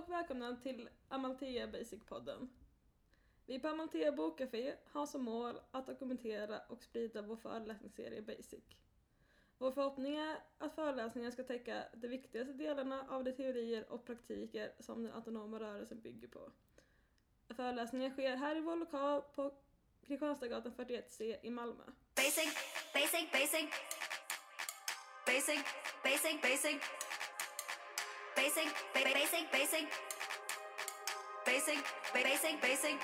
och välkomna till Amalthea Basic-podden. Vi på Amalthea Bokcafé har som mål att dokumentera och sprida vår föreläsningsserie Basic. Vår förhoppning är att föreläsningen ska täcka de viktigaste delarna av de teorier och praktiker som den autonoma rörelsen bygger på. Föreläsningen sker här i vår lokal på Kristianstadsgatan 41C i Malmö. Basic, basic, basic. Basic, basic, basic. Basic, basic, basic. Basic, basic. Basic.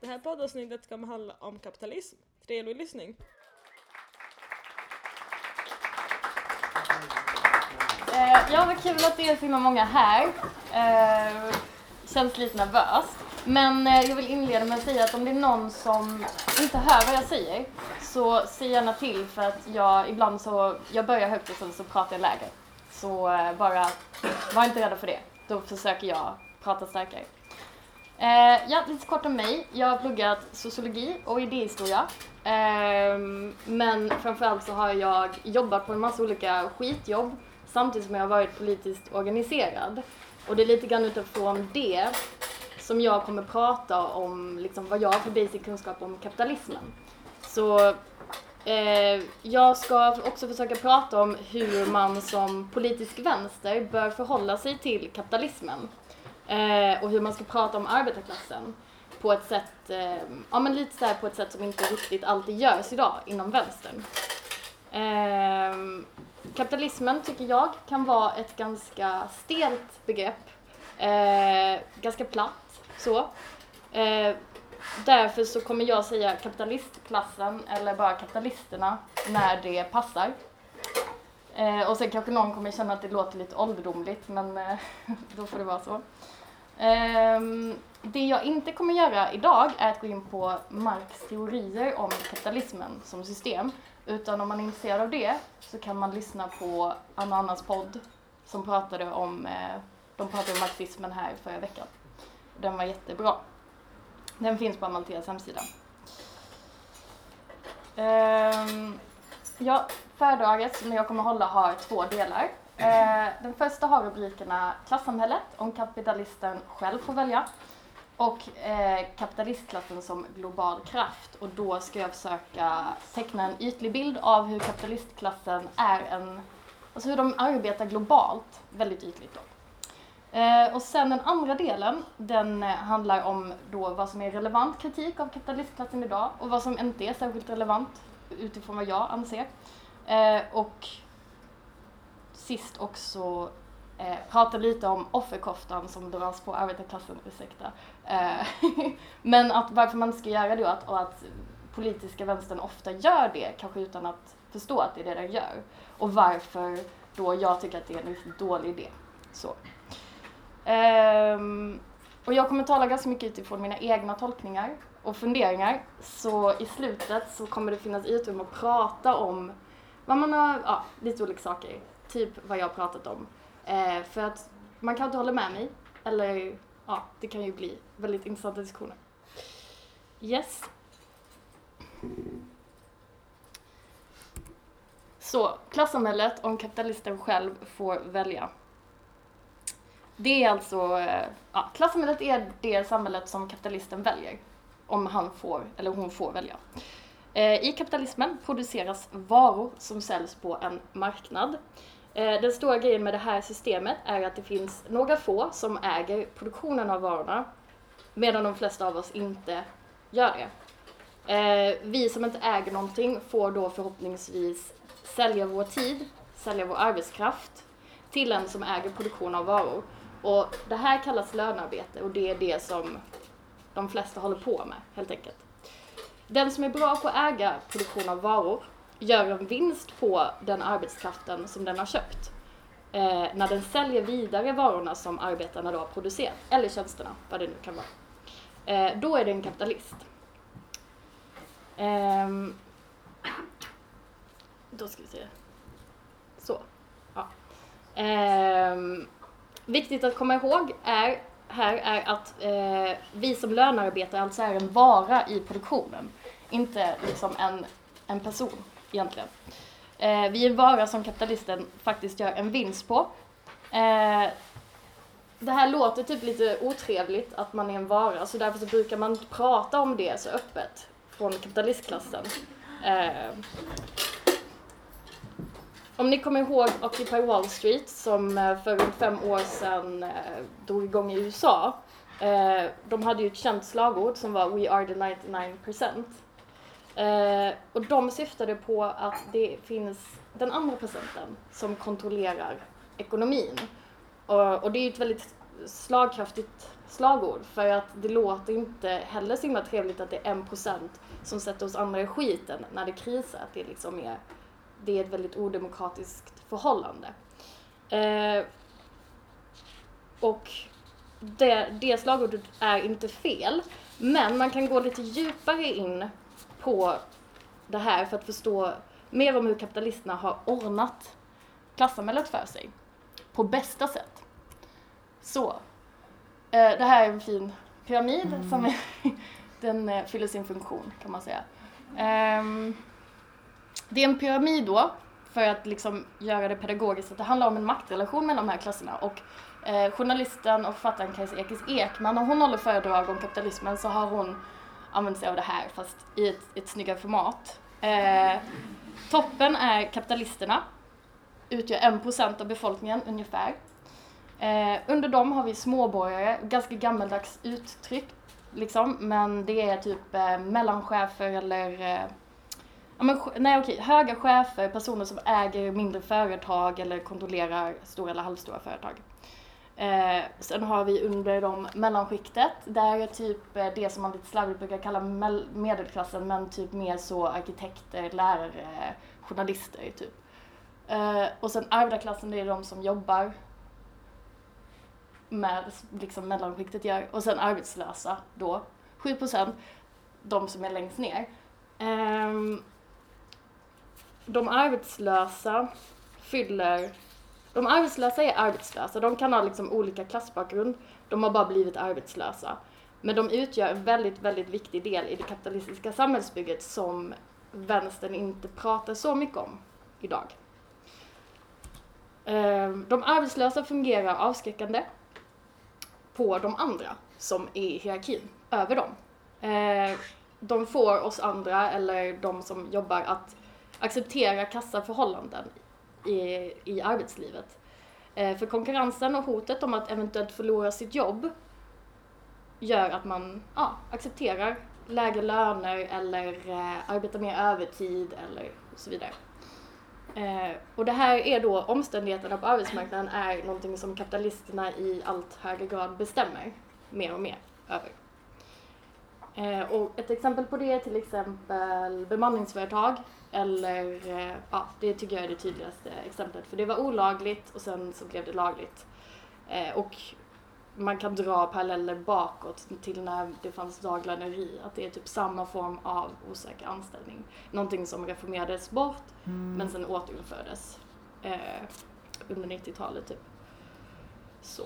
Det här poddavsnittet kommer handla om kapitalism. Trevlig lyssning! Eh, ja, vad kul att det är så himla många här. Eh, känns lite nervös. Men eh, jag vill inleda med att säga att om det är någon som inte hör vad jag säger så säg gärna till för att jag ibland så, jag börjar högt och sen så pratar jag lägre. Så eh, bara, var inte rädda för det. Då försöker jag prata starkare. Eh, ja, lite kort om mig. Jag har pluggat sociologi och idéhistoria. Eh, men framförallt så har jag jobbat på en massa olika skitjobb samtidigt som jag har varit politiskt organiserad. Och det är lite grann utifrån det som jag kommer prata om liksom, vad jag har för basic kunskap om kapitalismen. Så eh, jag ska också försöka prata om hur man som politisk vänster bör förhålla sig till kapitalismen. Eh, och hur man ska prata om arbetarklassen på ett sätt, eh, ja men lite så här på ett sätt som inte riktigt alltid görs idag inom vänstern. Eh, kapitalismen tycker jag kan vara ett ganska stelt begrepp. Eh, ganska platt så. Eh, Därför så kommer jag säga kapitalistklassen eller bara kapitalisterna när det passar. Eh, och sen kanske någon kommer känna att det låter lite ålderdomligt men eh, då får det vara så. Eh, det jag inte kommer göra idag är att gå in på Marx teorier om kapitalismen som system. Utan om man är intresserad av det så kan man lyssna på Anna Annas podd som pratade om, eh, de pratade om marxismen här förra veckan. Den var jättebra. Den finns på Amaltheas hemsida. Ehm, ja, föredraget som jag kommer hålla har två delar. Eh, den första har rubrikerna Klassamhället, om kapitalisten själv får välja, och eh, kapitalistklassen som global kraft. Och då ska jag försöka teckna en ytlig bild av hur kapitalistklassen är en, alltså hur de arbetar globalt, väldigt ytligt då. Eh, och sen den andra delen, den eh, handlar om då vad som är relevant kritik av kapitalistklassen idag och vad som inte är särskilt relevant utifrån vad jag anser. Eh, och sist också eh, prata lite om offerkoftan som dras på arbetarklassen, ursäkta. Eh, men att varför man ska göra det och att, och att politiska vänstern ofta gör det, kanske utan att förstå att det är det den gör. Och varför då jag tycker att det är en riktigt dålig idé. Så. Um, och jag kommer tala ganska mycket utifrån mina egna tolkningar och funderingar. Så i slutet så kommer det finnas utrymme att prata om vad man har, ja, lite olika saker. Typ vad jag har pratat om. Eh, för att man kan inte hålla med mig. Eller ja, det kan ju bli väldigt intressanta diskussioner. Yes. Så, klassamhället om kapitalisten själv får välja. Det är alltså, eh, ja, klassamhället är det samhället som kapitalisten väljer. Om han får, eller hon får välja. Eh, I kapitalismen produceras varor som säljs på en marknad. Eh, den stora grejen med det här systemet är att det finns några få som äger produktionen av varorna medan de flesta av oss inte gör det. Vi som inte äger någonting får då förhoppningsvis sälja vår tid, sälja vår arbetskraft till en som äger produktion av varor. Och det här kallas lönearbete och det är det som de flesta håller på med helt enkelt. Den som är bra på att äga produktion av varor gör en vinst på den arbetskraften som den har köpt. Eh, när den säljer vidare varorna som arbetarna då har producerat, eller tjänsterna, vad det nu kan vara. Eh, då är det en kapitalist. Eh, då ska vi se. Så. Ja. Ehm, Viktigt att komma ihåg är, här är att eh, vi som lönearbetare alltså är en vara i produktionen. Inte liksom en, en person egentligen. Eh, vi är en vara som kapitalisten faktiskt gör en vinst på. Eh, det här låter typ lite otrevligt att man är en vara så därför så brukar man inte prata om det så öppet från kapitalistklassen. Eh, om ni kommer ihåg Occupy Wall Street som eh, för runt fem år sedan eh, drog igång i USA. Eh, de hade ju ett känt slagord som var We are the 99%. Och de syftade på att det finns den andra procenten som kontrollerar ekonomin. Och, och det är ju ett väldigt slagkraftigt slagord för att det låter inte heller så himla trevligt att det är en procent som sätter oss andra i skiten när det krisar. Att det liksom är, det är ett väldigt odemokratiskt förhållande. Eh, och det, det slagordet är inte fel, men man kan gå lite djupare in på det här för att förstå mer om hur kapitalisterna har ordnat klassamhället för sig på bästa sätt. Så, eh, det här är en fin pyramid som är, den eh, fyller sin funktion kan man säga. Ehm, det är en pyramid då för att liksom göra det pedagogiskt att det handlar om en maktrelation mellan de här klasserna och eh, journalisten och författaren Kajsa Ekis Ekman när hon håller föredrag om kapitalismen så har hon använt sig av det här fast i ett, ett snyggare format. Eh, toppen är kapitalisterna, utgör 1% av befolkningen ungefär. Eh, under dem har vi småborgare, ganska gammaldags uttryck liksom, men det är typ eh, mellanchefer eller eh, ja, men, nej okej, höga chefer, personer som äger mindre företag eller kontrollerar stora eller halvstora företag. Eh, sen har vi under dem mellanskiktet, där är typ eh, det som man lite slarvigt brukar kalla medelklassen, men typ mer så arkitekter, lärare, journalister typ. Eh, och sen arbetarklassen, det är de som jobbar med liksom mellanskiktet gör. Och sen arbetslösa då, 7 procent, de som är längst ner. Ehm, de arbetslösa fyller de arbetslösa är arbetslösa, de kan ha liksom olika klassbakgrund, de har bara blivit arbetslösa. Men de utgör en väldigt, väldigt viktig del i det kapitalistiska samhällsbygget som vänstern inte pratar så mycket om idag. Ehm, de arbetslösa fungerar avskräckande på de andra som är i hierarkin över dem. Ehm, de får oss andra, eller de som jobbar, att acceptera kassa förhållanden i, i arbetslivet. Eh, för konkurrensen och hotet om att eventuellt förlora sitt jobb gör att man ja, accepterar lägre löner eller eh, arbetar mer övertid eller så vidare. Eh, och det här är då omständigheterna på arbetsmarknaden är någonting som kapitalisterna i allt högre grad bestämmer mer och mer över. Eh, och ett exempel på det är till exempel bemanningsföretag eller, eh, ja, det tycker jag är det tydligaste exemplet för det var olagligt och sen så blev det lagligt. Eh, och man kan dra paralleller bakåt till när det fanns daglöneri, att det är typ samma form av osäker anställning. Någonting som reformerades bort men sen återinfördes eh, under 90-talet typ. Så.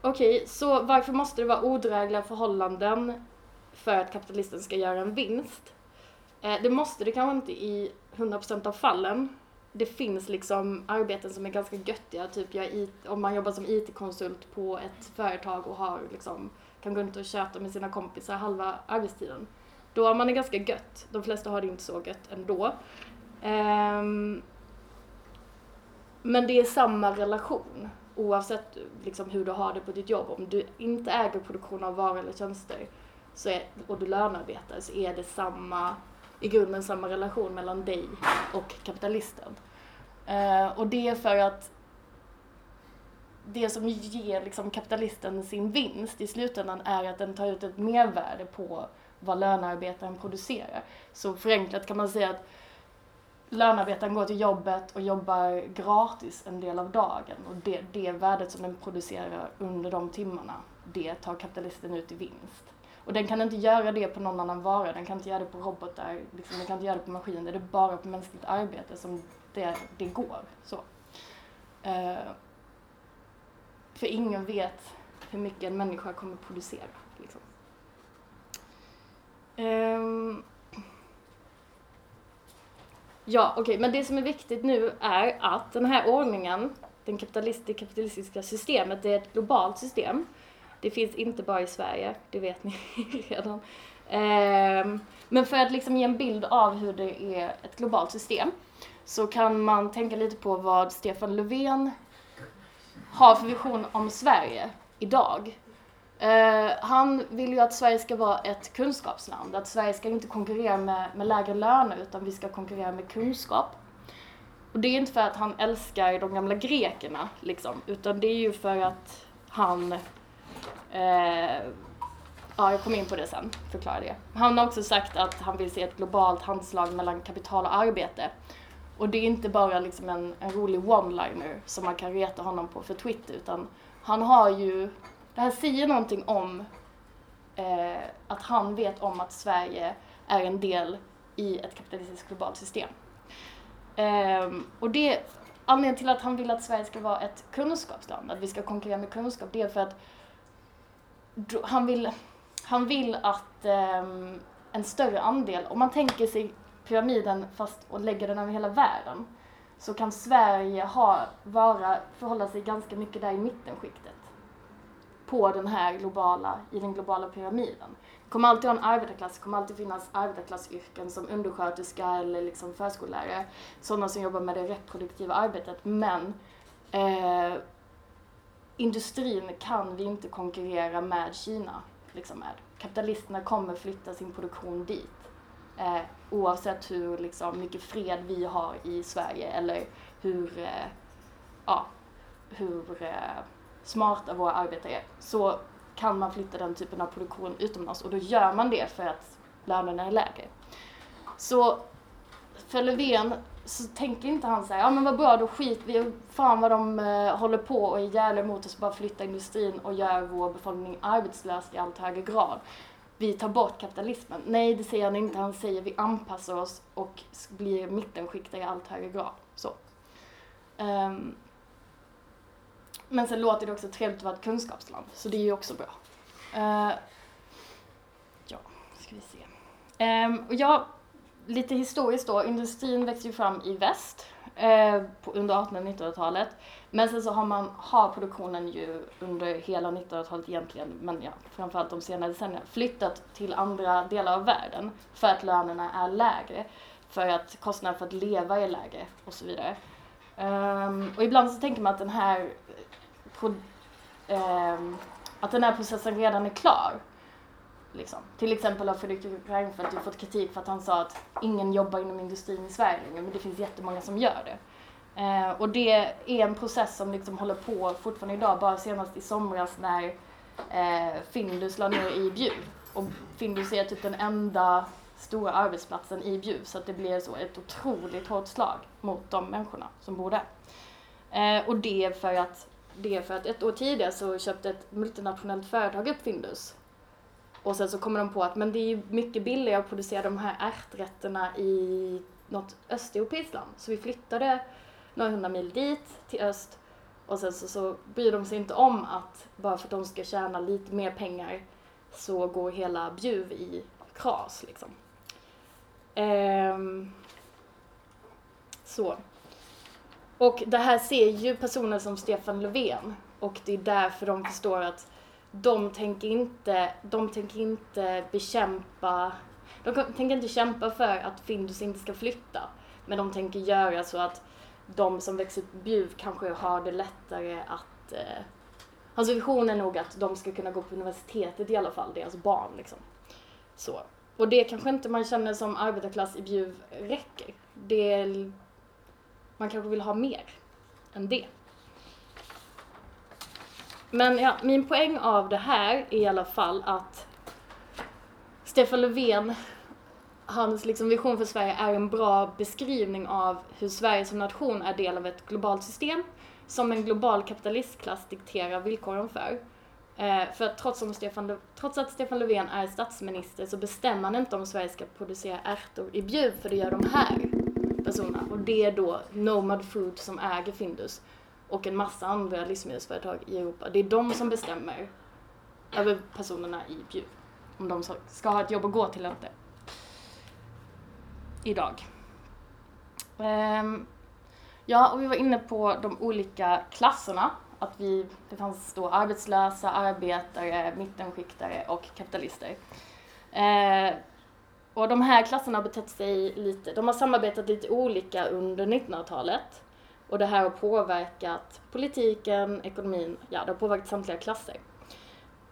Okej, så varför måste det vara odrägliga förhållanden för att kapitalisten ska göra en vinst? Eh, det måste det kanske inte i 100% av fallen. Det finns liksom arbeten som är ganska göttiga, typ jag IT, om man jobbar som IT-konsult på ett företag och har liksom, kan gå runt och köta med sina kompisar halva arbetstiden. Då har man det ganska gött. De flesta har det inte så gött ändå. Um, men det är samma relation oavsett liksom, hur du har det på ditt jobb. Om du inte äger produktion av varor eller tjänster så är, och du lönearbetar så är det samma, i grunden samma relation mellan dig och kapitalisten. Eh, och det är för att det som ger liksom, kapitalisten sin vinst i slutändan är att den tar ut ett mervärde på vad lönearbetaren producerar. Så förenklat kan man säga att lönearbetaren går till jobbet och jobbar gratis en del av dagen och det, det värdet som den producerar under de timmarna, det tar kapitalisten ut i vinst. Och den kan inte göra det på någon annan vara, den kan inte göra det på robotar, liksom, den kan inte göra det på maskiner, det är bara på mänskligt arbete som det, det går. Så. Uh, för ingen vet hur mycket en människa kommer producera. Liksom. Um, Ja, okej, men det som är viktigt nu är att den här ordningen, den kapitalist, det kapitalistiska systemet, det är ett globalt system. Det finns inte bara i Sverige, det vet ni redan. Um, men för att liksom ge en bild av hur det är ett globalt system så kan man tänka lite på vad Stefan Löfven har för vision om Sverige idag. Uh, han vill ju att Sverige ska vara ett kunskapsland, att Sverige ska inte konkurrera med, med lägre löner utan vi ska konkurrera med kunskap. Och det är inte för att han älskar de gamla grekerna liksom, utan det är ju för att han eh, Ja, jag kommer in på det sen, förklara det. Han har också sagt att han vill se ett globalt handslag mellan kapital och arbete. Och det är inte bara liksom en, en rolig one-liner som man kan reta honom på för Twitter, utan han har ju, det här säger någonting om eh, att han vet om att Sverige är en del i ett kapitalistiskt globalt system. Ehm, och det, anledningen till att han vill att Sverige ska vara ett kunskapsland, att vi ska konkurrera med kunskap, det är för att han vill, han vill att ehm, en större andel, om man tänker sig pyramiden fast och lägger den över hela världen, så kan Sverige ha, vara, förhålla sig ganska mycket där i mittenskiktet. På den här globala, i den globala pyramiden. Det kommer alltid ha en arbetarklass, det kommer alltid finnas arbetarklassyrken som undersköterska eller liksom förskollärare. Sådana som jobbar med det reproduktiva arbetet. Men eh, industrin kan vi inte konkurrera med Kina. Liksom med. Kapitalisterna kommer flytta sin produktion dit. Eh, oavsett hur liksom, mycket fred vi har i Sverige eller hur, eh, ja, hur eh, smarta våra arbetare är. Så kan man flytta den typen av produktion utomlands och då gör man det för att lönerna är lägre. Så för Löfven så tänker inte han säga ja men vad bra då skit vi fan vad de eh, håller på och är jävla emot oss bara flytta industrin och gör vår befolkning arbetslös i allt högre grad. Vi tar bort kapitalismen. Nej det säger han inte, han säger vi anpassar oss och blir mittenskiktare i allt högre grad. Så. Um, men sen låter det också trevligt att vara ett kunskapsland, så det är ju också bra. Uh, ja, ska vi se. Um, och jag, lite historiskt då, industrin växte ju fram i väst eh, på, under 1800 och 1900-talet. Men sen så har man, har produktionen ju under hela 1900-talet egentligen, men ja, framförallt de senare decennierna, flyttat till andra delar av världen för att lönerna är lägre, för att kostnaden för att leva är lägre och så vidare. Um, och ibland så tänker man att den här pro, ehm, att den här processen redan är klar. Liksom. Till exempel har Fredrik Reinfeldt ju fått kritik för att han sa att ingen jobbar inom industrin i Sverige längre, men det finns jättemånga som gör det. Eh, och det är en process som liksom håller på fortfarande idag, bara senast i somras när eh, Findus la ner i Bjuv. Och Findus är typ den enda stora arbetsplatsen i Bjuv, så att det blir så ett otroligt hårt slag mot de människorna som bor där. Eh, och det är för att det är för att ett år tidigare så köpte ett multinationellt företag upp Findus. Och sen så kommer de på att men det är ju mycket billigare att producera de här ärträtterna i något östeuropeiskt land. Så vi flyttade några hundra mil dit, till öst. Och sen så, så bryr de sig inte om att bara för att de ska tjäna lite mer pengar så går hela Bjuv i kras liksom. Ehm, så. Och det här ser ju personer som Stefan Löfven och det är därför de förstår att de tänker inte, de tänker inte bekämpa, de tänker inte kämpa för att Findus inte ska flytta. Men de tänker göra så att de som växer upp i Bjuv kanske har det lättare att, eh, alltså hans vision är nog att de ska kunna gå på universitetet i alla fall, deras barn liksom. Så. Och det kanske inte man känner som arbetarklass i Bjuv räcker. Det är, man kanske vill ha mer än det. Men ja, min poäng av det här är i alla fall att Stefan Löfven, hans liksom vision för Sverige är en bra beskrivning av hur Sverige som nation är del av ett globalt system som en global kapitalistklass dikterar villkoren för. Eh, för att trots, om Stefan, trots att Stefan Löfven är statsminister så bestämmer han inte om Sverige ska producera ärtor i Bjuv, för det gör de här personerna. Och det är då Nomad Food som äger Findus och en massa andra livsmedelsföretag i Europa. Det är de som bestämmer över personerna i Bjuv. om de ska ha ett jobb att gå till eller inte. Idag. Um, ja, och vi var inne på de olika klasserna. Att vi, det fanns då arbetslösa, arbetare, mittenskiktare och kapitalister. Uh, och de här klasserna har betett sig lite, de har samarbetat lite olika under 1900-talet. Och det här har påverkat politiken, ekonomin, ja det har påverkat samtliga klasser.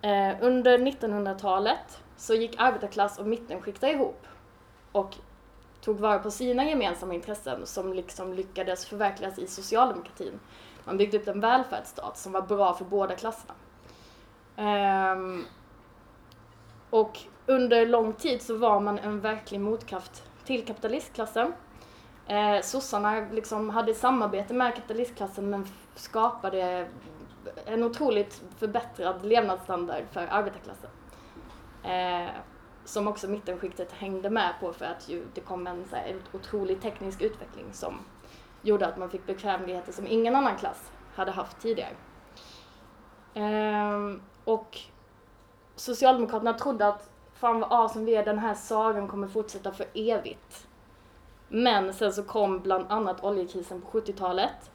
Eh, under 1900-talet så gick arbetarklass och mittenskiktare ihop och tog vara på sina gemensamma intressen som liksom lyckades förverkligas i socialdemokratin. Man byggde upp en välfärdsstat som var bra för båda klasserna. Eh, och under lång tid så var man en verklig motkraft till kapitalistklassen. Eh, sossarna liksom hade samarbete med kapitalistklassen men skapade en otroligt förbättrad levnadsstandard för arbetarklassen. Eh, som också mittenskiktet hängde med på för att ju, det kom en så här, otrolig teknisk utveckling som gjorde att man fick bekvämligheter som ingen annan klass hade haft tidigare. Eh, och Socialdemokraterna trodde att fan vad awesome vi är, den här sagan kommer fortsätta för evigt. Men sen så kom bland annat oljekrisen på 70-talet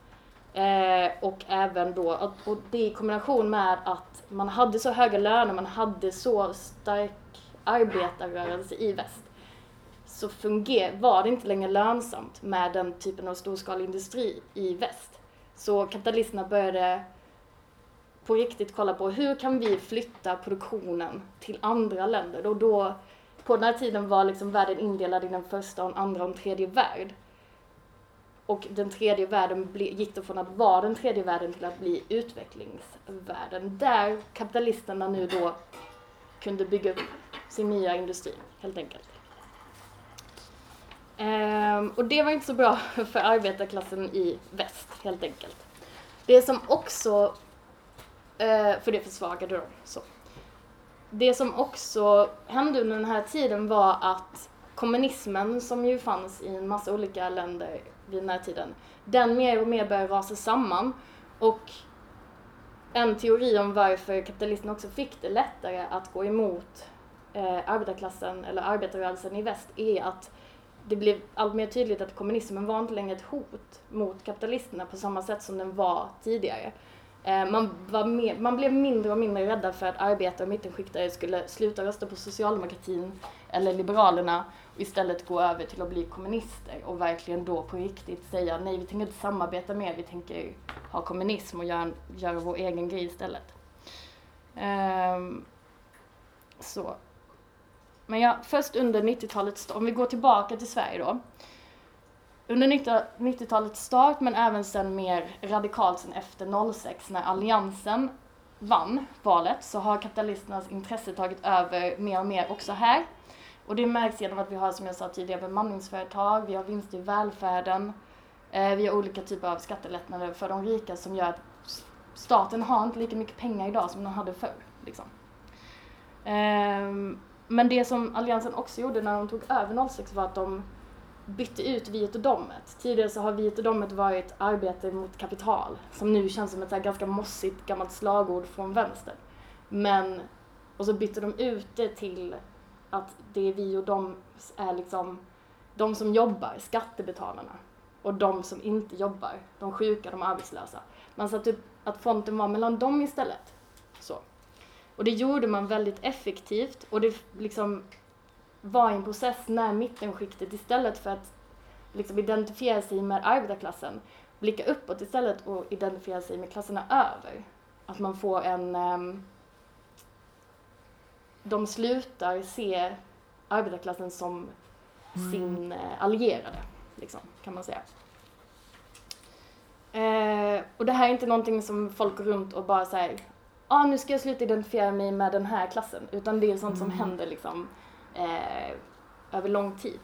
eh, och även då, och det i kombination med att man hade så höga löner, man hade så stark arbetarrörelse i väst så funger, var det inte längre lönsamt med den typen av storskalig industri i väst. Så kapitalisterna började på riktigt kolla på hur kan vi flytta produktionen till andra länder och då på den här tiden var liksom världen indelad i den första, och andra och tredje värld. Och den tredje världen gick då från att vara den tredje världen till att bli utvecklingsvärlden. Där kapitalisterna nu då kunde bygga upp sin nya industri, helt enkelt. Ehm, och det var inte så bra för arbetarklassen i väst, helt enkelt. Det som också, eh, för det försvagade dem. Så det som också hände under den här tiden var att kommunismen som ju fanns i en massa olika länder vid den här tiden, den mer och mer började rasa samman och en teori om varför kapitalisterna också fick det lättare att gå emot eh, arbetarklassen eller arbetarrörelsen i väst är att det blev allt mer tydligt att kommunismen var inte längre ett hot mot kapitalisterna på samma sätt som den var tidigare. Eh, man, var mer, man blev mindre och mindre rädda för att arbetare och mittenskiktare skulle sluta rösta på socialdemokratin eller liberalerna och istället gå över till att bli kommunister och verkligen då på riktigt säga nej, vi tänker inte samarbeta mer, vi tänker ha kommunism och göra, göra vår egen grej istället. Um, så. Men ja, först under 90-talet, om vi går tillbaka till Sverige då, under 90-talets start, men även sen mer radikalt sen efter 06 när Alliansen vann valet, så har kapitalisternas intresse tagit över mer och mer också här. Och det märks genom att vi har, som jag sa tidigare, bemanningsföretag, vi har vinster i välfärden, eh, vi har olika typer av skattelättnader för de rika som gör att staten har inte lika mycket pengar idag som den hade förr. Liksom. Eh, men det som Alliansen också gjorde när de tog över 06 var att de bytte ut viet och domet. Tidigare så har viet och domet varit arbete mot kapital, som nu känns som ett så ganska mossigt gammalt slagord från vänster. Men, och så bytte de ut det till att det är vi och de är liksom de som jobbar, skattebetalarna, och de som inte jobbar, de sjuka, de arbetslösa. Man satte upp att fronten var mellan dem istället. Så. Och det gjorde man väldigt effektivt och det liksom var i en process när mittenskiktet istället för att liksom identifiera sig med arbetarklassen blicka uppåt istället och identifiera sig med klasserna över. Att man får en... Um, de slutar se arbetarklassen som mm. sin uh, allierade, liksom, kan man säga. Uh, och det här är inte någonting som folk går runt och bara säger ah, nu ska jag sluta identifiera mig med den här klassen, utan det är sånt mm. som händer liksom eh, över lång tid.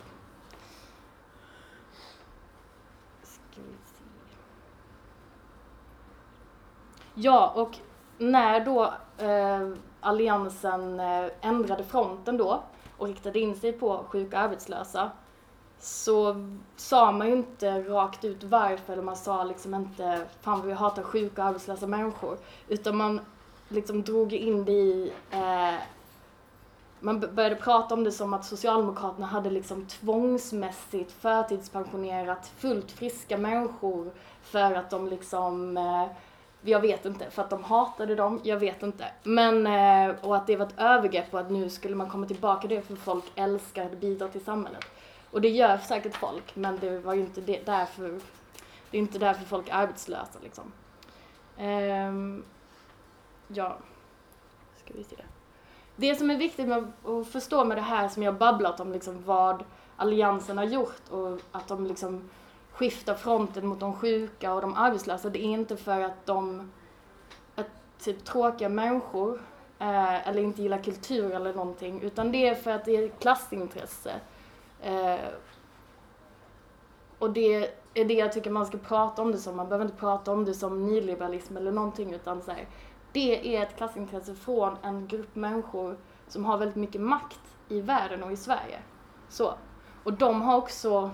Ja, och när då eh, alliansen eh, ändrade fronten då och riktade in sig på sjuka och arbetslösa så sa man ju inte rakt ut varför, eller man sa liksom inte fan vi hatar sjuka och arbetslösa människor, utan man liksom drog in det i eh, man började prata om det som att Socialdemokraterna hade liksom tvångsmässigt förtidspensionerat fullt friska människor för att de liksom, eh, jag vet inte, för att de hatade dem, jag vet inte. Men, eh, och att det var ett övergrepp och att nu skulle man komma tillbaka till det för folk älskar att bidra till samhället. Och det gör säkert folk, men det var ju inte det, därför, det är inte därför folk är arbetslösa liksom. Ehm, ja, ska vi se. Det som är viktigt med att förstå med det här som jag babblat om, liksom vad alliansen har gjort och att de liksom skiftar fronten mot de sjuka och de arbetslösa, det är inte för att de är typ tråkiga människor eh, eller inte gillar kultur eller någonting, utan det är för att det är ett klassintresse. Eh, och det är det jag tycker man ska prata om det som. Man behöver inte prata om det som nyliberalism eller någonting, utan så här, det är ett klassintresse från en grupp människor som har väldigt mycket makt i världen och i Sverige. Så. Och de har också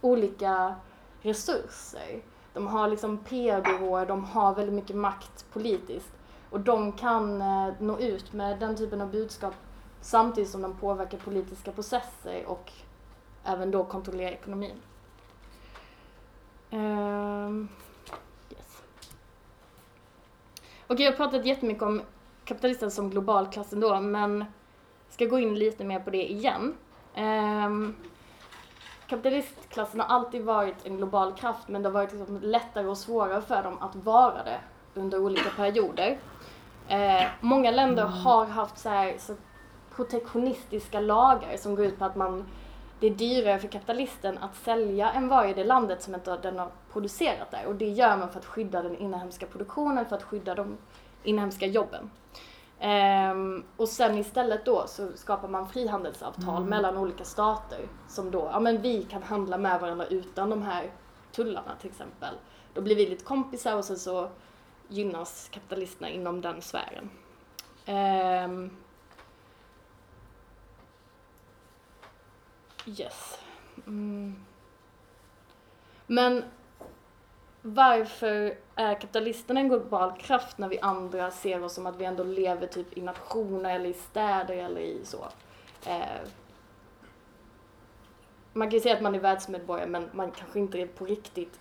olika resurser. De har liksom PR-byråer, de har väldigt mycket makt politiskt. Och de kan eh, nå ut med den typen av budskap samtidigt som de påverkar politiska processer och även då kontrollerar ekonomin. Ehm, yes. Okej, jag har pratat jättemycket om kapitalismen som globalklass ändå, men ska gå in lite mer på det igen. Ehm, kapitalistklassen har alltid varit en global kraft, men det har varit liksom lättare och svårare för dem att vara det under olika perioder. Eh, många länder har haft så här, så protektionistiska lagar som går ut på att man, det är dyrare för kapitalisten att sälja en vara i det landet som inte den har producerat där. Och det gör man för att skydda den inhemska produktionen, för att skydda de inhemska jobben. Ehm, och sen istället då så skapar man frihandelsavtal mellan olika stater som då, ja men vi kan handla med varandra utan de här tullarna till exempel. Då blir vi lite kompisar och sen så gynnas kapitalisterna inom den sfären. Ehm, yes. Mm. Men varför är kapitalisterna en global kraft när vi andra ser oss som att vi ändå lever typ i nationer eller i städer eller i så? Eh, man kan ju säga att man är världsmedborgare men man kanske inte på riktigt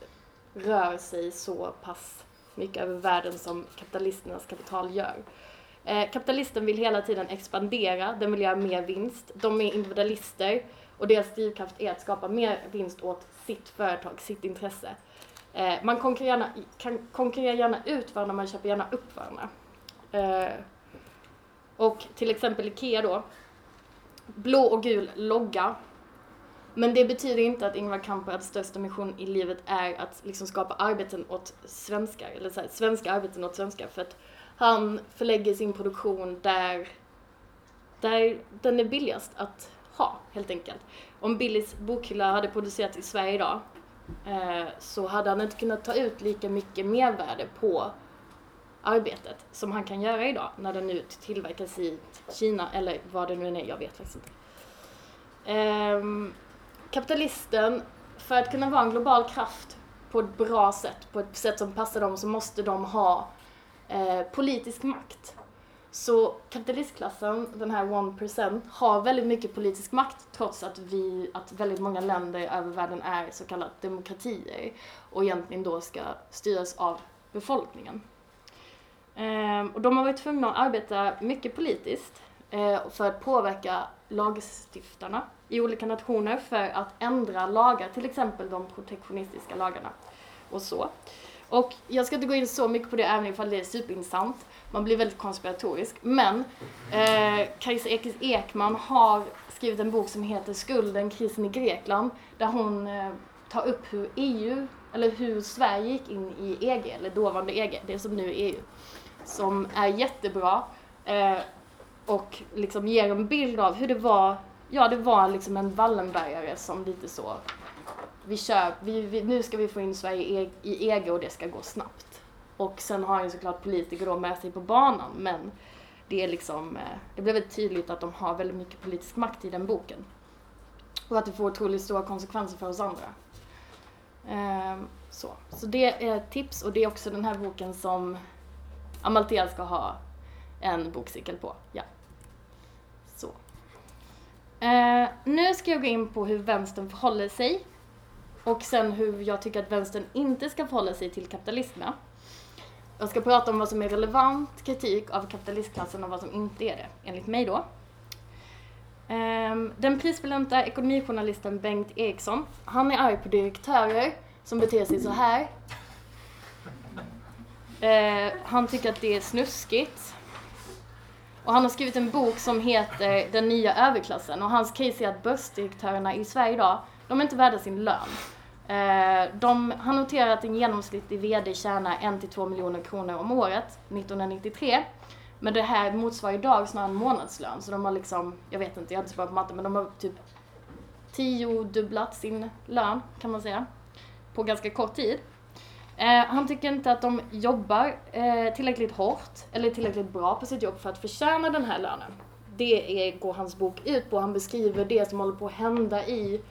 rör sig så pass mycket över världen som kapitalisternas kapital gör. Eh, kapitalisten vill hela tiden expandera, den vill göra mer vinst. De är individualister och deras drivkraft är att skapa mer vinst åt sitt företag, sitt intresse. Eh, man konkurrerar gärna, kan konkurrera gärna ut varandra, man köper gärna upp varandra. Eh, och till exempel IKEA då, blå och gul logga. Men det betyder inte att Ingvar Kamprads största mission i livet är att liksom skapa arbeten åt svenskar, eller så här, svenska arbeten åt svenskar. För att han förlägger sin produktion där, där den är billigast att ha, helt enkelt. Om Billys bokhylla hade producerats i Sverige idag eh, så hade han inte kunnat ta ut lika mycket mervärde på arbetet som han kan göra idag när den nu tillverkas i Kina eller vad det nu än är, jag vet faktiskt inte. Eh, kapitalisten, för att kunna vara en global kraft på ett bra sätt, på ett sätt som passar dem, så måste de ha eh, politisk makt. Så kapitalistklassen, den här 1%, har väldigt mycket politisk makt trots att vi, att väldigt många länder över världen är så kallade demokratier och egentligen då ska styras av befolkningen. Ehm, och de har varit tvungna att arbeta mycket politiskt eh, för att påverka lagstiftarna i olika nationer för att ändra lagar, till exempel de protektionistiska lagarna och så. Och jag ska inte gå in så mycket på det även ifall det är superintressant. Man blir väldigt konspiratorisk. Men eh, Kajsa Ekis Ekman har skrivit en bok som heter Skulden, krisen i Grekland där hon eh, tar upp hur EU, eller hur Sverige gick in i EG, eller dåvarande EG, det som nu är EU. Som är jättebra eh, och liksom ger en bild av hur det var, ja det var liksom en Wallenbergare som lite så vi kör, vi, vi, nu ska vi få in Sverige i, e- EG och det ska gå snabbt. Och sen har ju såklart politiker då med sig på banan men det är liksom, eh, det blir väldigt tydligt att de har väldigt mycket politisk makt i den boken. Och att det får otroligt stora konsekvenser för oss andra. Ehm, så. så det är ett tips och det är också den här boken som Amalthea ska ha en bokcirkel på. Ja. Så. Eh, nu ska jag gå in på hur vänstern förhåller sig och sen hur jag tycker att vänstern inte ska förhålla sig till kapitalismen. Jag ska prata om vad som är relevant kritik av kapitalistklassen och vad som inte är det, enligt mig då. Ehm, den prisbelönta ekonomijournalisten Bengt Eriksson, han är arg på direktörer som beter sig så här. Ehm, han tycker att det är snuskigt. Och han har skrivit en bok som heter Den nya överklassen och hans case är att börsdirektörerna i Sverige idag, de är inte värda sin lön. Eh, de, han noterar att en genomsnittlig VD tjänar 1-2 miljoner kronor om året 1993. Men det här motsvarar idag snarare en månadslön så de har liksom, jag vet inte, jag är inte så bra på matte men de har typ tiodubblat sin lön kan man säga. På ganska kort tid. Eh, han tycker inte att de jobbar eh, tillräckligt hårt eller tillräckligt bra på sitt jobb för att förtjäna den här lönen. Det är, går hans bok ut på. Han beskriver det som håller på att hända i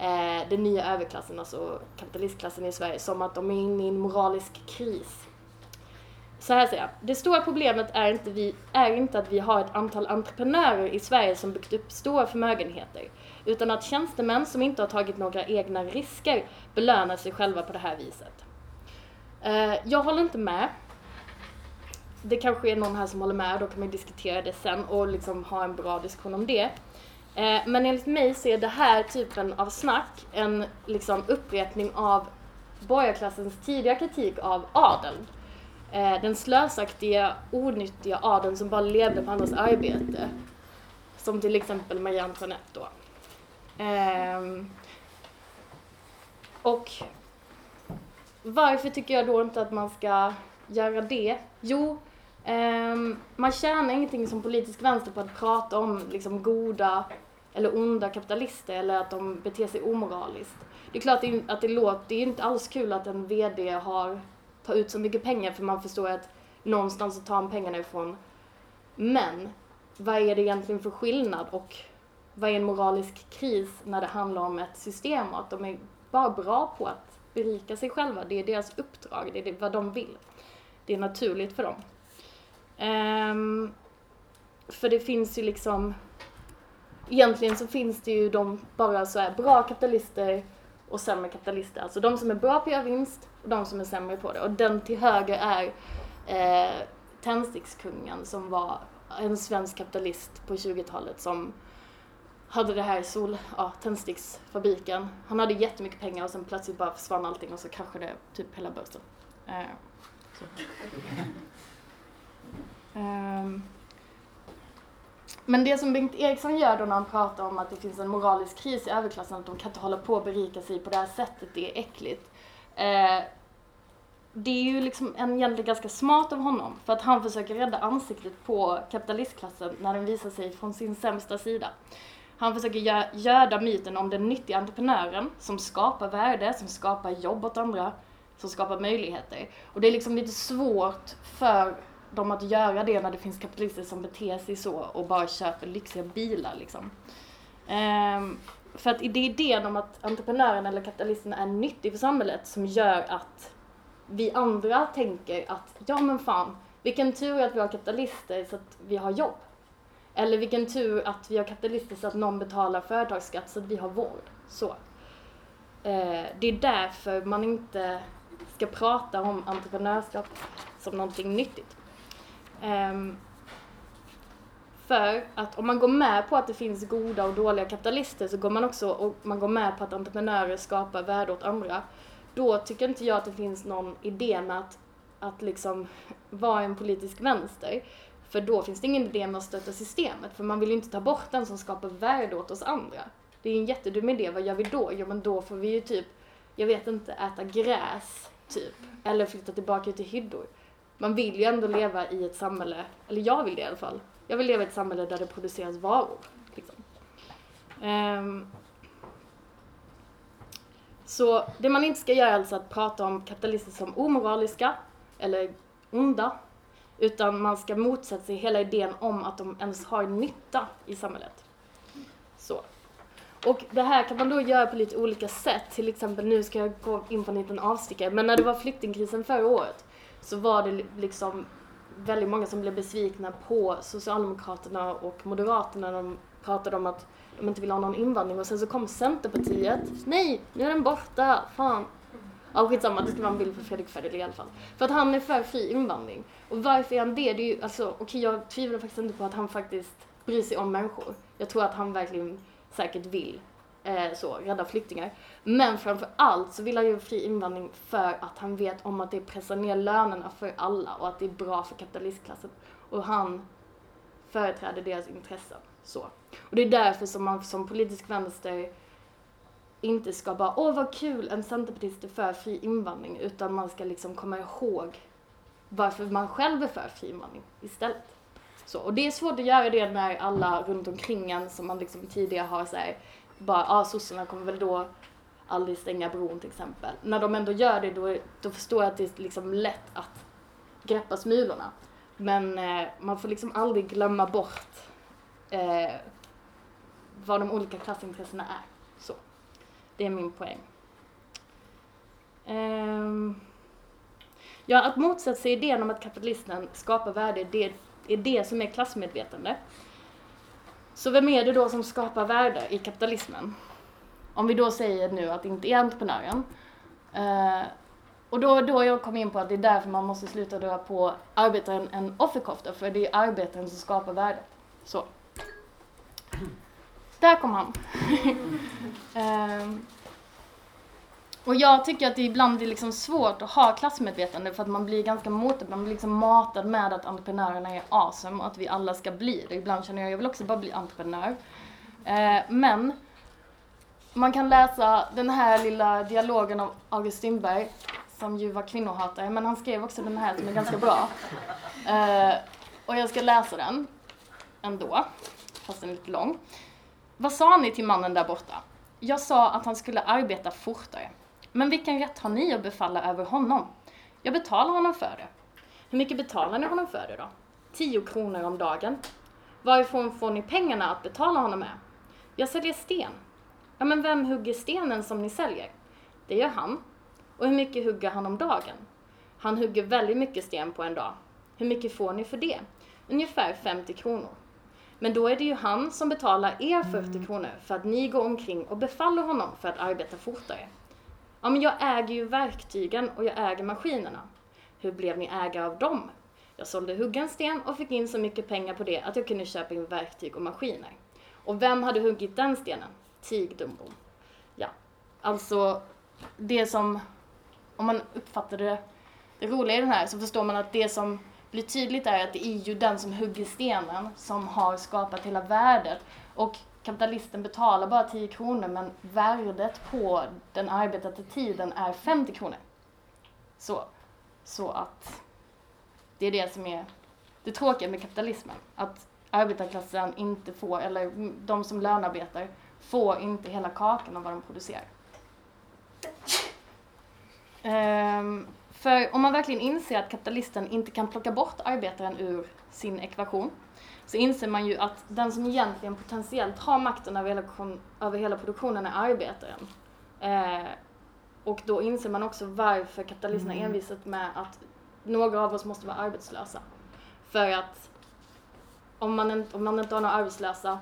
eh, den nya överklassen, alltså kapitalistklassen i Sverige, som att de är inne i en moralisk kris. Så här säger jag. Det stora problemet är inte, vi, är inte att vi har ett antal entreprenörer i Sverige som byggt upp stora förmögenheter, utan att tjänstemän som inte har tagit några egna risker belönar sig själva på det här viset. Eh, jag håller inte med. Det kanske är någon här som håller med, då kan man diskutera det sen och liksom ha en bra diskussion om det. Eh, men enligt mig så är det här typen av snack en liksom upprepning av borgarklassens tidiga kritik av adeln. Eh, den slösaktiga, onyttiga adeln som bara levde på andras arbete. Som till exempel Marie Antoinette då. Ehm, och varför tycker jag då inte att man ska göra det? Jo, ehm, man tjänar ingenting som politisk vänster på att prata om liksom goda eller onda kapitalister eller att de beter sig omoraliskt. Det är klart det- att det låter, det är inte alls kul att en VD har, tar ut så mycket pengar för man förstår att någonstans så tar han pengarna ifrån. Men vad är det egentligen för skillnad och vad är en moralisk kris när det handlar om ett system och att de är bara bra på att berika sig själva. Det är deras uppdrag, det är det, vad de vill. Det är naturligt för dem. Um, för det finns ju liksom, egentligen så finns det ju de bara så här bra kapitalister och sämre kapitalister. Alltså de som är bra på att göra vinst och de som är sämre på det. Och den till höger är eh, tändstickskungen som var en svensk kapitalist på 20-talet som hade det här sol, ja, tändsticksfabriken. Han hade jättemycket pengar och sen plötsligt bara försvann allting och så kraschade typ hela börsen. Eh, så. Ehm, men det som Bengt Eriksson gör då när han pratar om att det finns en moralisk kris i överklassen, att de kan inte hålla på och berika sig på det här sättet, det är äckligt. Eh, det är ju liksom en, egentligen ganska smart av honom, för att han försöker rädda ansiktet på kapitalistklassen när den visar sig från sin sämsta sida. Han försöker göda myten om den nyttiga entreprenören som skapar värde, som skapar jobb åt andra, som skapar möjligheter. Och det är liksom lite svårt för dem att göra det när det finns kapitalister som beter sig så och bara köper lyxiga bilar liksom. Ehm, för att det är idén om att entreprenören eller kapitalisten är nyttig för samhället som gör att vi andra tänker att ja men fan, vilken tur att vi har kapitalister så att vi har jobb. Eller vilken tur att vi har kapitalister så att någon betalar företagsskatt så att vi har vård. Så. Eh, det är därför man inte ska prata om entreprenörskap som någonting nyttigt. Um, för att om man går med på att det finns goda och dåliga kapitalister så går man också och man går med på att entreprenörer skapar värde åt andra. Då tycker inte jag att det finns någon idé med att, att liksom vara en politisk vänster. För då finns det ingen idé med att stötta systemet, för man vill ju inte ta bort den som skapar värde åt oss andra. Det är en jättedum idé, vad gör vi då? Jo men då får vi ju typ, jag vet inte, äta gräs, typ. Eller flytta tillbaka till hyddor. Man vill ju ändå leva i ett samhälle, eller jag vill det i alla fall. Jag vill leva i ett samhälle där det produceras varor. Liksom. Um, Så det man inte ska göra är alltså att prata om kapitalister som omoraliska eller onda. Utan man ska motsätta sig hela idén om att de ens har nytta i samhället. Så. Och det här kan man då göra på lite olika sätt. Till exempel, nu ska jag gå in på en liten avstickare, men när det var flyktingkrisen förra året så var det liksom väldigt många som blev besvikna på Socialdemokraterna och Moderaterna när de pratade om att de inte ville ha någon invandring och sen så kom Centerpartiet, nej, nu är den borta, fan. Ja skitsamma, det ska vara en bild på Fredrik Federley i alla fall. För att han är för fri invandring. Och varför är han det? Det är ju, alltså, okej jag tvivlar faktiskt inte på att han faktiskt bryr sig om människor. Jag tror att han verkligen säkert vill eh, så, rädda flyktingar. Men framför allt så vill han ju fri invandring för att han vet om att det pressar ner lönerna för alla och att det är bra för kapitalistklassen. Och han företräder deras intressen. Så. Och det är därför som man som politisk vänster inte ska bara åh vad kul en centerpartist är för fri invandring utan man ska liksom komma ihåg varför man själv är för fri invandring istället. Så, och det är svårt att göra det när alla runt omkring en som man liksom tidigare har såhär bara, ja ah, sossarna kommer väl då aldrig stänga bron till exempel. När de ändå gör det då, då förstår jag att det är liksom lätt att greppa smulorna. Men eh, man får liksom aldrig glömma bort eh, vad de olika klassintressena är. Så. Det är min poäng. Eh, ja, att motsätta sig idén om att kapitalisten skapar värde, det är det som är klassmedvetande. Så vem är det då som skapar värde i kapitalismen? Om vi då säger nu att det inte är entreprenören. Eh, och då, då jag kom in på att det är därför man måste sluta dra på arbetaren en offerkofta, för det är arbetaren som skapar värdet. Så. Där kom han. eh, och jag tycker att det ibland är liksom svårt att ha klassmedvetande för att man blir ganska motad, man blir liksom matad med att entreprenörerna är awesome och att vi alla ska bli det. Ibland känner jag att jag vill också bara bli entreprenör. Eh, men man kan läsa den här lilla dialogen av August Strindberg som ju var kvinnohatare, men han skrev också den här som är ganska bra. Eh, och jag ska läsa den ändå, fast den är lite lång. Vad sa ni till mannen där borta? Jag sa att han skulle arbeta fortare. Men vilken rätt har ni att befalla över honom? Jag betalar honom för det. Hur mycket betalar ni honom för det då? Tio kronor om dagen. Varifrån får ni pengarna att betala honom med? Jag säljer sten. Ja, men vem hugger stenen som ni säljer? Det gör han. Och hur mycket hugger han om dagen? Han hugger väldigt mycket sten på en dag. Hur mycket får ni för det? Ungefär 50 kronor. Men då är det ju han som betalar er 40 mm. kronor för att ni går omkring och befaller honom för att arbeta fortare. Ja, men jag äger ju verktygen och jag äger maskinerna. Hur blev ni ägare av dem? Jag sålde huggen sten och fick in så mycket pengar på det att jag kunde köpa in verktyg och maskiner. Och vem hade huggit den stenen? Tig Dumbom. Ja, alltså det som, om man uppfattar det, det roliga i den här så förstår man att det som blir tydligt är att det är ju den som hugger stenen som har skapat hela värdet. Och kapitalisten betalar bara 10 kronor men värdet på den arbetade tiden är 50 kronor. Så, så att det är det som är det tråkiga med kapitalismen. Att arbetarklassen inte får, eller de som lönearbetar, får inte hela kakan av vad de producerar. Um, för om man verkligen inser att kapitalisten inte kan plocka bort arbetaren ur sin ekvation så inser man ju att den som egentligen potentiellt har makten över hela, över hela produktionen är arbetaren. Eh, och då inser man också varför kapitalisterna mm. envisat med att några av oss måste vara arbetslösa. För att om man, inte, om man inte har några arbetslösa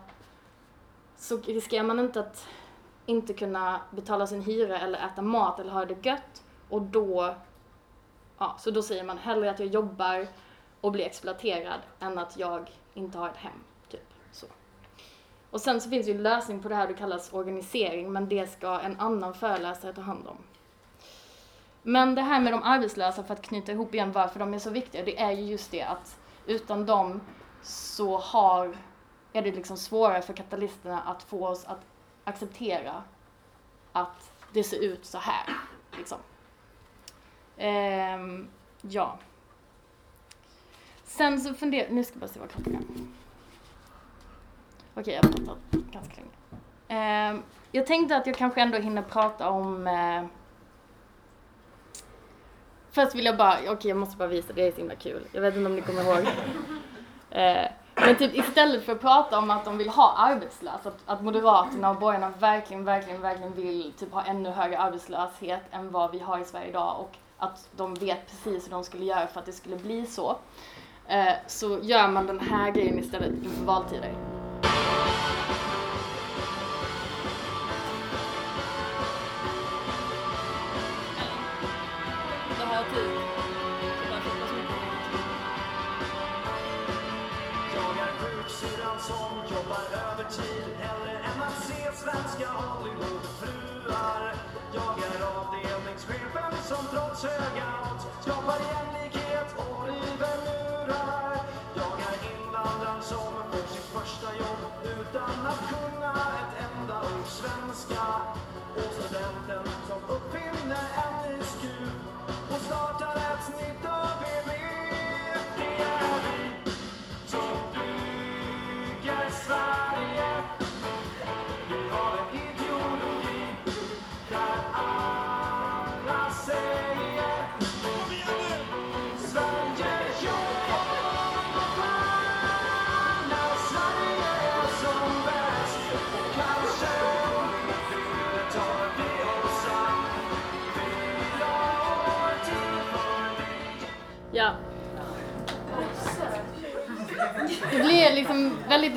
så riskerar man inte att inte kunna betala sin hyra eller äta mat eller ha det gött och då Ja, så då säger man hellre att jag jobbar och blir exploaterad än att jag inte har ett hem. Typ. Så. Och sen så finns ju en lösning på det här, det kallas organisering, men det ska en annan föreläsare ta hand om. Men det här med de arbetslösa, för att knyta ihop igen varför de är så viktiga, det är ju just det att utan dem så har, är det liksom svårare för kapitalisterna att få oss att acceptera att det ser ut så här. Liksom. Ehm, ja. Sen så funderar nu ska jag bara se vad klockan är. Okej, jag har pratat ganska länge. Ehm, jag tänkte att jag kanske ändå hinner prata om eh, Först vill jag bara, okej okay, jag måste bara visa, det är så himla kul. Jag vet inte om ni kommer ihåg. Eh, men typ istället för att prata om att de vill ha arbetslösa, att, att Moderaterna och borgarna verkligen, verkligen, verkligen vill typ ha ännu högre arbetslöshet än vad vi har i Sverige idag och att de vet precis hur de skulle göra för att det skulle bli så. Eh, så gör man den här grejen istället inför valtider. Se svenska Hollywoodfruar. Jag är avdelningschefen som trots höga odds skapar jämlikhet utan att kunna ett enda ord svenska. Och studenten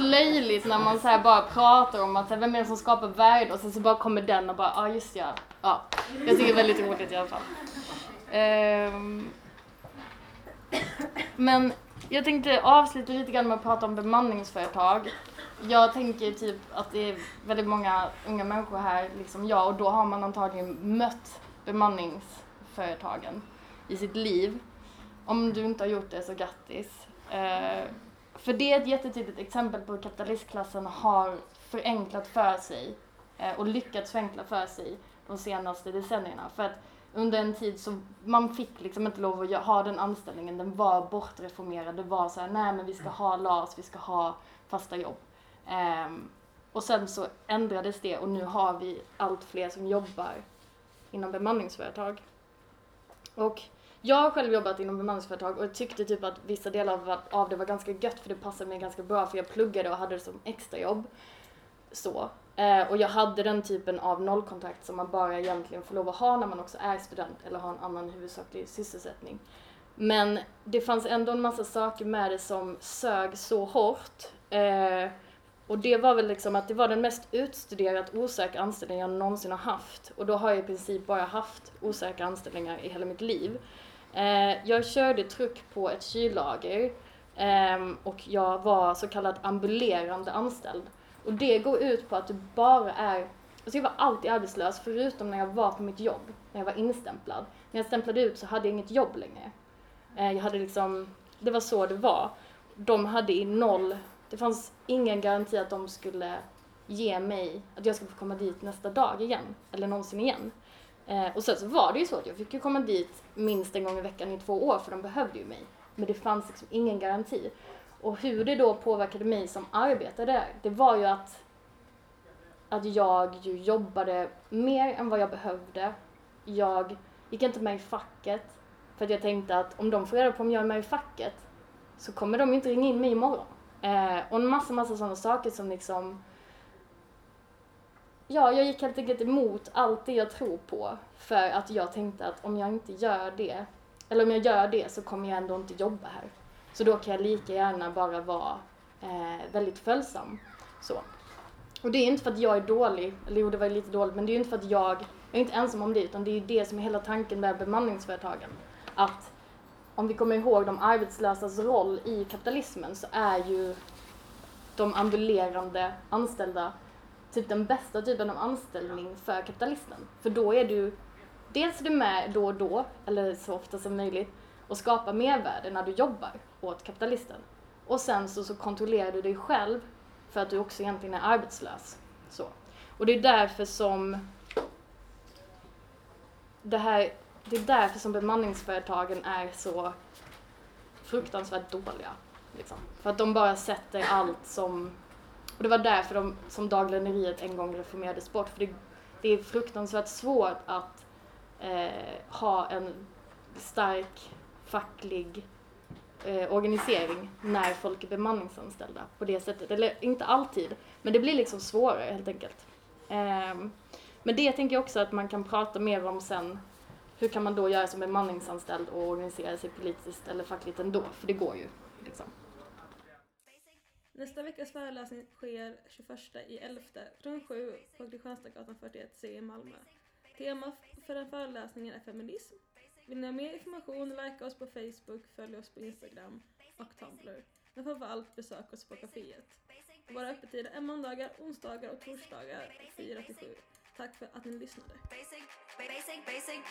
löjligt när man så här bara pratar om att så här, vem är det som skapar värde och sen så bara kommer den och bara ja ah, just ja. ja. Jag tycker det är väldigt roligt i alla fall. Um, Men jag tänkte avsluta lite grann med att prata om bemanningsföretag. Jag tänker typ att det är väldigt många unga människor här, liksom jag, och då har man antagligen mött bemanningsföretagen i sitt liv. Om du inte har gjort det så grattis. Uh, för det är ett jättetydligt exempel på hur kapitalistklassen har förenklat för sig eh, och lyckats förenkla för sig de senaste decennierna. För att under en tid så man fick liksom inte lov att ha den anställningen, den var bortreformerad. Det var så här, nej men vi ska ha LAS, vi ska ha fasta jobb. Ehm, och sen så ändrades det och nu har vi allt fler som jobbar inom bemanningsföretag. Och jag har själv jobbat inom bemanningsföretag och jag tyckte typ att vissa delar av, av det var ganska gött för det passade mig ganska bra för jag pluggade och hade det som extrajobb. Så. Eh, och jag hade den typen av nollkontakt som man bara egentligen får lov att ha när man också är student eller har en annan huvudsaklig sysselsättning. Men det fanns ändå en massa saker med det som sög så hårt. Eh, och det var väl liksom att det var den mest utstuderat osäkra anställning jag någonsin har haft. Och då har jag i princip bara haft osäkra anställningar i hela mitt liv. Eh, jag körde truck på ett kyllager ehm, och jag var så kallad ambulerande anställd. Och det går ut på att du bara är, alltså jag var alltid arbetslös förutom när jag var på mitt jobb, när jag var instämplad. När jag stämplade ut så hade jag inget jobb längre. Eh, jag hade liksom, det var så det var. De hade i noll, det fanns ingen garanti att de skulle ge mig, att jag skulle få komma dit nästa dag igen, eller någonsin igen. Eh, och sen så var det ju så att jag fick ju komma dit minst en gång i veckan i två år för de behövde ju mig. Men det fanns liksom ingen garanti. Och hur det då påverkade mig som arbetare där, det var ju att, att jag ju jobbade mer än vad jag behövde. Jag gick inte med i facket för att jag tänkte att om de får reda på om jag är med i facket så kommer de inte ringa in mig imorgon. Eh, och en massa, massa sådana saker som liksom Ja, jag gick helt enkelt emot allt det jag tror på för att jag tänkte att om jag inte gör det, eller om jag gör det så kommer jag ändå inte jobba här. Så då kan jag lika gärna bara vara eh, väldigt följsam. Så. Och det är inte för att jag är dålig, eller jo det var ju lite dåligt, men det är ju inte för att jag, jag är inte ensam om det, utan det är ju det som är hela tanken med bemanningsföretagen. Att om vi kommer ihåg de arbetslösas roll i kapitalismen så är ju de ambulerande anställda typ den bästa typen av anställning för kapitalisten. För då är du, dels är du med då och då, eller så ofta som möjligt, och skapar mervärde när du jobbar åt kapitalisten. Och sen så, så kontrollerar du dig själv för att du också egentligen är arbetslös. Så. Och det är därför som det här, det är därför som bemanningsföretagen är så fruktansvärt dåliga. Liksom. För att de bara sätter allt som och det var därför de, som daglöneriet en gång reformerades bort. För det, det är fruktansvärt svårt att eh, ha en stark facklig eh, organisering när folk är bemanningsanställda på det sättet. Eller inte alltid, men det blir liksom svårare helt enkelt. Eh, men det tänker jag också att man kan prata mer om sen. Hur kan man då göra som bemanningsanställd och organisera sig politiskt eller fackligt ändå? För det går ju. liksom. Nästa veckas föreläsning sker 21 i 11 från 7 på Kristianstadsgatan 41C i Malmö. Tema för den föreläsningen är feminism. Vill ni ha mer information, likea oss på Facebook, följ oss på Instagram och Tumblr. Men framför allt besök oss på kaféet. Våra öppettider är måndagar, onsdagar och torsdagar 4 till 7. Tack för att ni lyssnade. Basic, basic, basic.